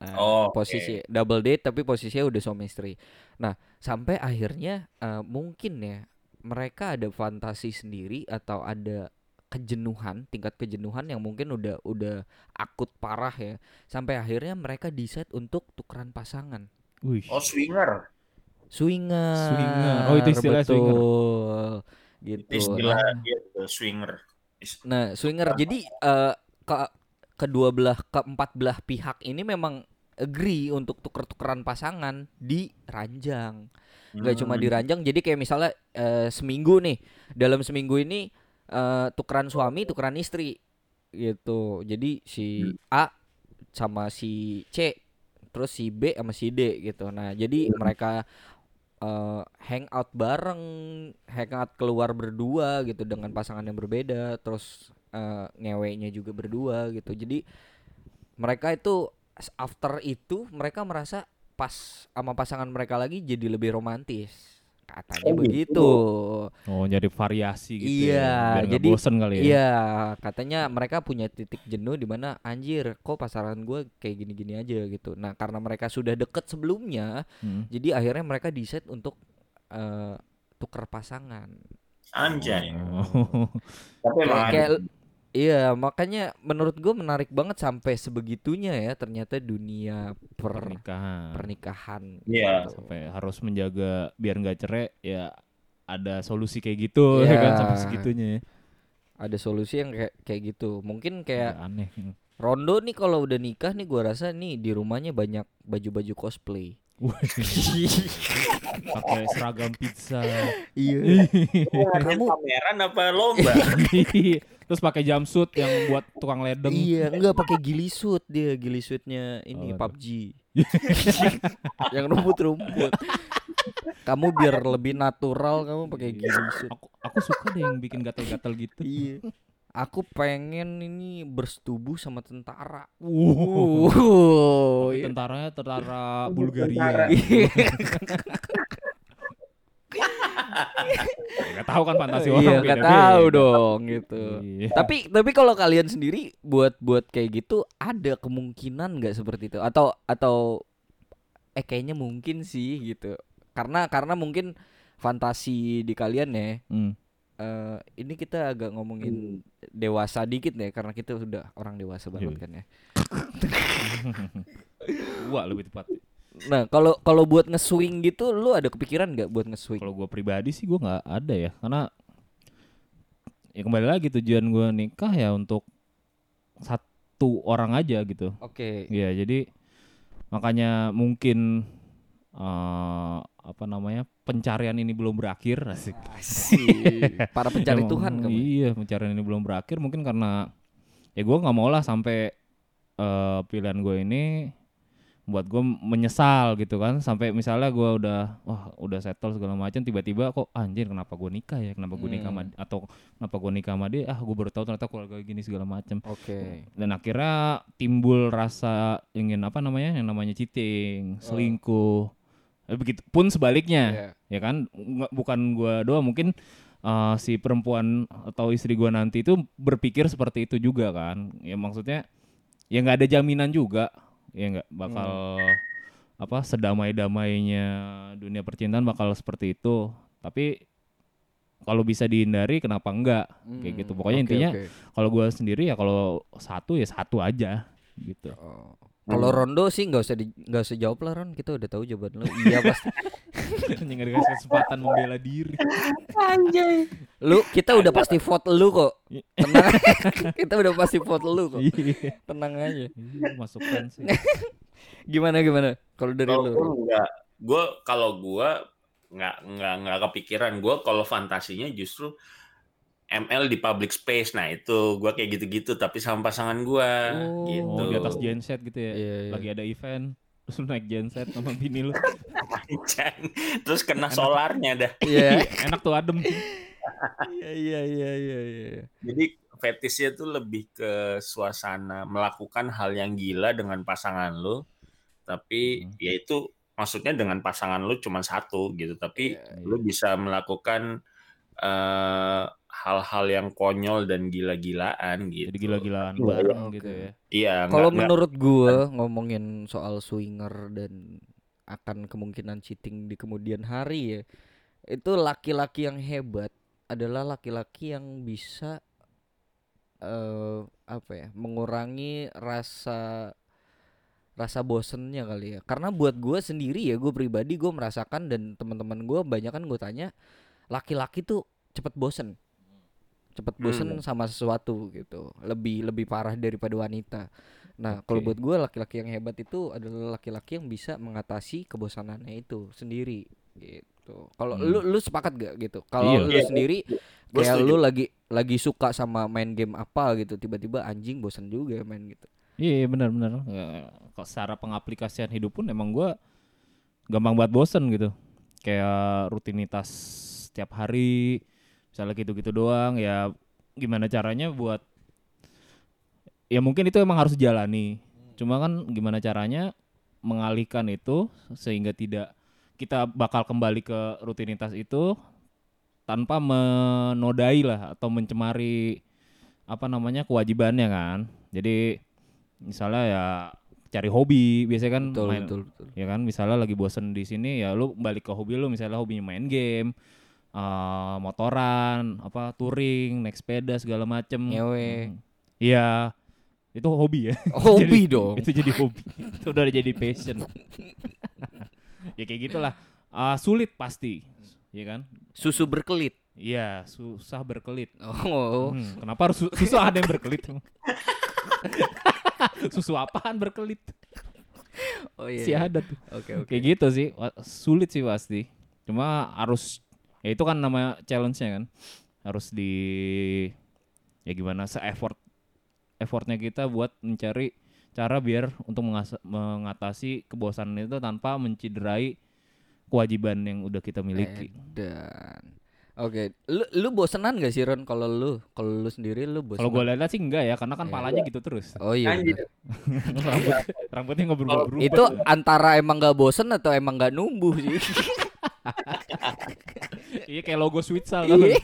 Nah, Oh, posisi double date tapi posisinya udah suami istri. Nah, sampai akhirnya eh, mungkin ya mereka ada fantasi sendiri atau ada kejenuhan, tingkat kejenuhan yang mungkin udah udah akut parah ya. Sampai akhirnya mereka decide untuk tukeran pasangan. Wih. oh swinger Swinger. Swinger. Oh, itu istilahnya swinger. Gitu. istilah Nah, dia tuh, swinger Nah, swinger. Jadi eh ke kedua belah, keempat belah pihak ini memang agree untuk tuker-tukeran pasangan di ranjang. Nggak cuma Hmm. di ranjang jadi kayak misalnya eh, seminggu nih. Dalam seminggu ini eh, tukeran suami tukeran istri gitu. Jadi si A sama si C terus si B sama si D gitu. Nah jadi mereka eh, hangout bareng hangout keluar berdua gitu dengan pasangan yang berbeda terus eh, ngeweknya juga berdua gitu. Jadi mereka itu after itu mereka merasa pas sama pasangan mereka lagi jadi lebih romantis katanya Oh, gitu. begitu Oh, jadi variasi gitu Iya, ya. Biar nggak jadi bosen kali ya. Iya, katanya mereka punya titik jenuh di mana anjir, kok pasaran gue kayak gini-gini aja gitu. Nah, karena mereka sudah deket sebelumnya, Hmm. jadi akhirnya mereka decide untuk eh tuker pasangan. Anjay. Oh. Tapi Kayak, kayak- iya, makanya menurut gue menarik banget sampai sebegitunya ya ternyata dunia per Pernikahan. pernikahan. Iya. gitu. Sampai harus menjaga biar nggak cerai ya ada solusi kayak gitu ya kan Iya. sampai segitunya ya. Ada solusi yang kayak kayak gitu. Mungkin kayak Agak aneh. Rondo nih kalau udah nikah nih gua rasa nih di rumahnya banyak baju-baju cosplay. Pakai seragam pizza. Iya. Ngadain pameran apa lomba? Terus pakai jumpsuit yang buat tukang ledeng. iya, enggak pakai gilisut dia, gilisutnya ini Oh, PUBG. yang rumput-rumput. Kamu biar lebih natural kamu pakai gilisut. Aku aku suka deh yang bikin gatal-gatal gitu. Iya. Aku pengen ini bersetubuh sama tentara. Wow. Oh, iya. tentaranya tentara Tentara. Bulgaria. Gak tahu kan fantasi orang Iya, nggak tahu dong gitu. Iya. Tapi tapi kalau kalian sendiri buat buat kayak gitu ada kemungkinan nggak seperti itu atau atau eh kayaknya mungkin sih gitu. Karena karena mungkin fantasi di kalian ya. Hmm. eh, ini kita agak ngomongin dewasa dikit ya karena kita sudah orang dewasa banget Iya. kan ya. Wah lebih tepat. Nah, kalau kalau buat nge-swing gitu lu ada kepikiran nggak buat nge-swing? Kalau gue pribadi sih gue nggak ada ya, karena ya kembali lagi tujuan gue nikah ya untuk satu orang aja gitu. Oke. Ya jadi makanya mungkin eh apa namanya pencarian ini belum berakhir asik. Asik. Para pencari Emang, Tuhan kamu. Iya pencarian ini belum berakhir mungkin karena ya gue nggak mau lah sampai eh, pilihan gue ini buat gue menyesal gitu kan. Sampai misalnya gue udah wah udah settle segala macam tiba-tiba kok anjir kenapa gue nikah ya? Kenapa gue nikah sama Hmm. atau kenapa gue nikah sama dia? Ah gue baru tahu ternyata keluarga gini segala macam. Oke. dan akhirnya timbul rasa ingin apa namanya yang namanya cheating selingkuh. Eh, begitu pun sebaliknya Iya. ya kan? Bukan gua doang mungkin uh, si perempuan atau istri gua nanti itu berpikir seperti itu juga kan. Ya maksudnya ya nggak ada jaminan juga ya nggak bakal apa sedamai-damainya dunia percintaan bakal seperti itu tapi kalau bisa dihindari kenapa enggak kayak gitu Hmm, pokoknya oke, intinya oke. kalau gua sendiri ya kalau satu ya satu aja gitu Oh. Kalau Rondo sih nggak usah di, nggak usah jawab lah Ron, kita udah tahu jawaban lu. Iya pasti. hanya nggak dikasih kesempatan membela diri Lu kita udah pasti vote lu kok. Tenang. kita udah pasti vote lu kok. Iya. Tenang aja. Iya, masukkan sih. Gimana gimana? Kalau dari Kalau lu. enggak, gue kalau gue nggak nggak nggak kepikiran. Gue kalau fantasinya justru ML di public space. Nah itu gue kayak gitu-gitu. Tapi sama pasangan gue, Oh. gitu. Oh, di atas genset gitu ya. Iya, iya. Lagi ada event, terus lu naik genset sama bini lu. Terus kena solarnya dah. Iya. Enak tuh adem. Iya iya iya iya iya. Jadi fetishnya tuh lebih ke suasana melakukan hal yang gila dengan pasangan lo. Tapi Hmm. ya itu maksudnya dengan pasangan lu cuma satu gitu. Tapi Iya, lu bisa melakukan eh, hal-hal yang konyol dan gila-gilaan gitu. Jadi gila-gilaan Iya, bareng oke. gitu ya. Iya. Kalau menurut gua ngomongin soal swinger dan akan kemungkinan cheating di kemudian hari ya. Itu laki-laki yang hebat adalah laki-laki yang bisa eh apa ya? mengurangi rasa rasa bosennya kali ya. Karena buat gua sendiri ya, gue pribadi gue merasakan dan teman-teman gua banyak kan gue tanya laki-laki tuh cepet bosen cepet bosen sama sesuatu gitu lebih lebih parah daripada wanita Nah, kalau Oke. buat gue laki-laki yang hebat itu adalah laki-laki yang bisa mengatasi kebosanannya itu sendiri gitu. Kalau Hmm. lu lu sepakat gak gitu? Kalau Iya. lu Iya, sendiri kayak lu lagi lagi suka sama main game apa gitu, tiba-tiba anjing bosan juga main gitu. Iya, iya benar-benar. Ya, Kalau secara pengaplikasian hidup pun emang gua gampang banget bosen gitu. Kayak rutinitas setiap hari, misalnya gitu-gitu doang. Ya gimana caranya buat ya mungkin itu emang harus dijalani. Cuma kan gimana caranya mengalihkan itu sehingga tidak kita bakal kembali ke rutinitas itu tanpa menodai lah atau mencemari apa namanya kewajibannya kan. Jadi misalnya ya cari hobi biasanya kan Betul, main betul, betul. ya kan misalnya lagi bosen di sini ya lu balik ke hobi lu misalnya hobinya main game eh, motoran apa touring naik sepeda segala macem Ngewe. Hmm. iya itu hobi ya Hobi Jadi- dong. itu jadi hobi itu udah jadi passion ya kayak gitulah Ah, sulit pasti ya kan Susu berkelit. iya susah berkelit Oh. Hmm, kenapa harus su- susu ada yang berkelit susu apaan berkelit Oh iya. sih iya. ada tuh Oke, oke. kayak gitu sih sulit sih pasti cuma harus ya itu kan nama challenge-nya kan harus di ya gimana se effort effortnya kita buat mencari cara biar untuk mengatasi kebosanan itu tanpa menciderai kewajiban yang udah kita miliki Dan Oke, lu lu bosenan gak sih Ron kalau lu kalau lu sendiri lu bosenan? kalau gue lihat sih enggak ya karena kan Iya. palanya gitu terus Oh iya. Rambut, rambutnya nggak berubah-berubah Itu antara emang gak bosen atau emang gak numbuh sih? iya kayak logo Switzal tau Iya.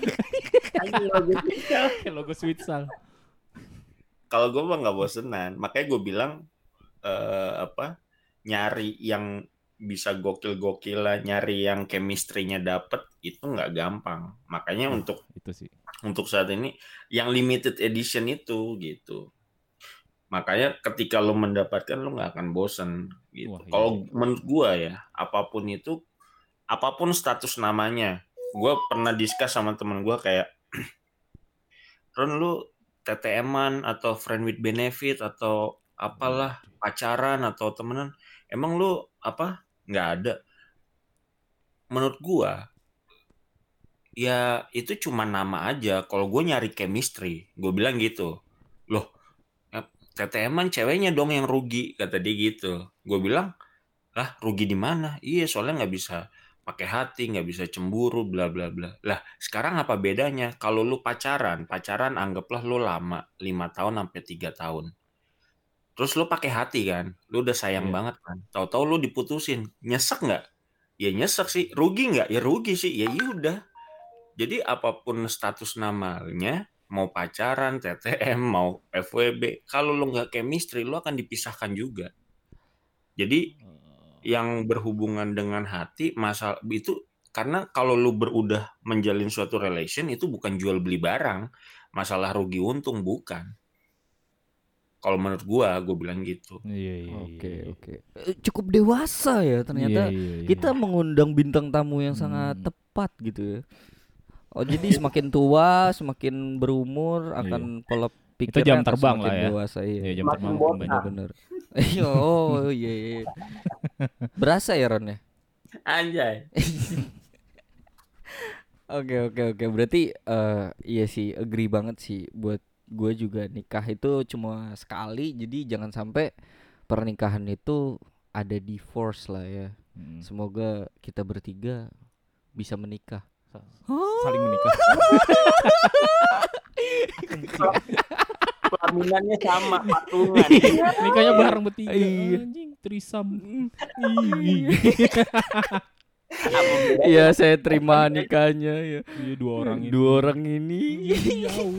kayak logo Switzal Kalau gue mah nggak bosenan, makanya gue bilang eh, apa nyari yang bisa gokil-gokilan, nyari yang chemistry-nya dapet itu nggak gampang. Makanya Hmm. untuk itu sih untuk saat ini yang limited edition itu gitu. Makanya ketika lo mendapatkan lo nggak akan bosen gitu. Iya. Kalau menurut gua ya, apa pun itu apa pun status namanya. Gua pernah discuss sama temen gua kayak Ron lu TTM-an atau friend with benefit atau apalah pacaran atau temenan emang lu apa nggak ada? Menurut gua ya itu cuma nama aja. Kalau gue nyari chemistry gue bilang gitu. Loh eh, TTM-an ceweknya dong yang rugi kata dia gitu. Gue bilang lah rugi di mana? Iya soalnya nggak bisa pakai hati nggak bisa cemburu bla bla bla. Lah sekarang apa bedanya? Kalau lu pacaran pacaran anggaplah lu lama lima tahun sampai tiga tahun. Terus lu pakai hati kan lu udah sayang Iya. banget kan. Tahu-tahu lu diputusin nyesek nggak? Ya nyesek sih. Rugi nggak? Ya rugi sih. Ya udah jadi apa pun status namanya mau pacaran TTM mau FWB kalau lu nggak chemistry lu akan dipisahkan juga. Jadi yang berhubungan dengan hati masalah itu karena kalau lu berudah menjalin suatu relation itu bukan jual beli barang masalah rugi untung bukan kalau menurut gua gue bilang gitu iya iya Oke, iya. oke. Eh, Cukup dewasa ya ternyata. Iya, iya, iya. Kita mengundang bintang tamu yang sangat Hmm. tepat gitu ya. Oh, jadi semakin tua, semakin berumur akan pola pikirnya jam akan terbang semakin lah ya. Dewasa, iya. Iya, jam terbang botak. Bener. oh iya, iya. iya. Berasa ya Ron ya? anjay Oke oke oke berarti eh iya sih agree banget sih buat gue juga nikah itu cuma sekali jadi jangan sampai pernikahan itu ada divorce lah ya. Hmm. Semoga kita bertiga bisa menikah. Saling menikah. Pelaminannya sama patungan. Nikahnya bareng bertiga. Iya. anjing. Trisam. Iya. Saya terima nikahnya ya. iya. Dua orang ini. Dua orang ini. jauh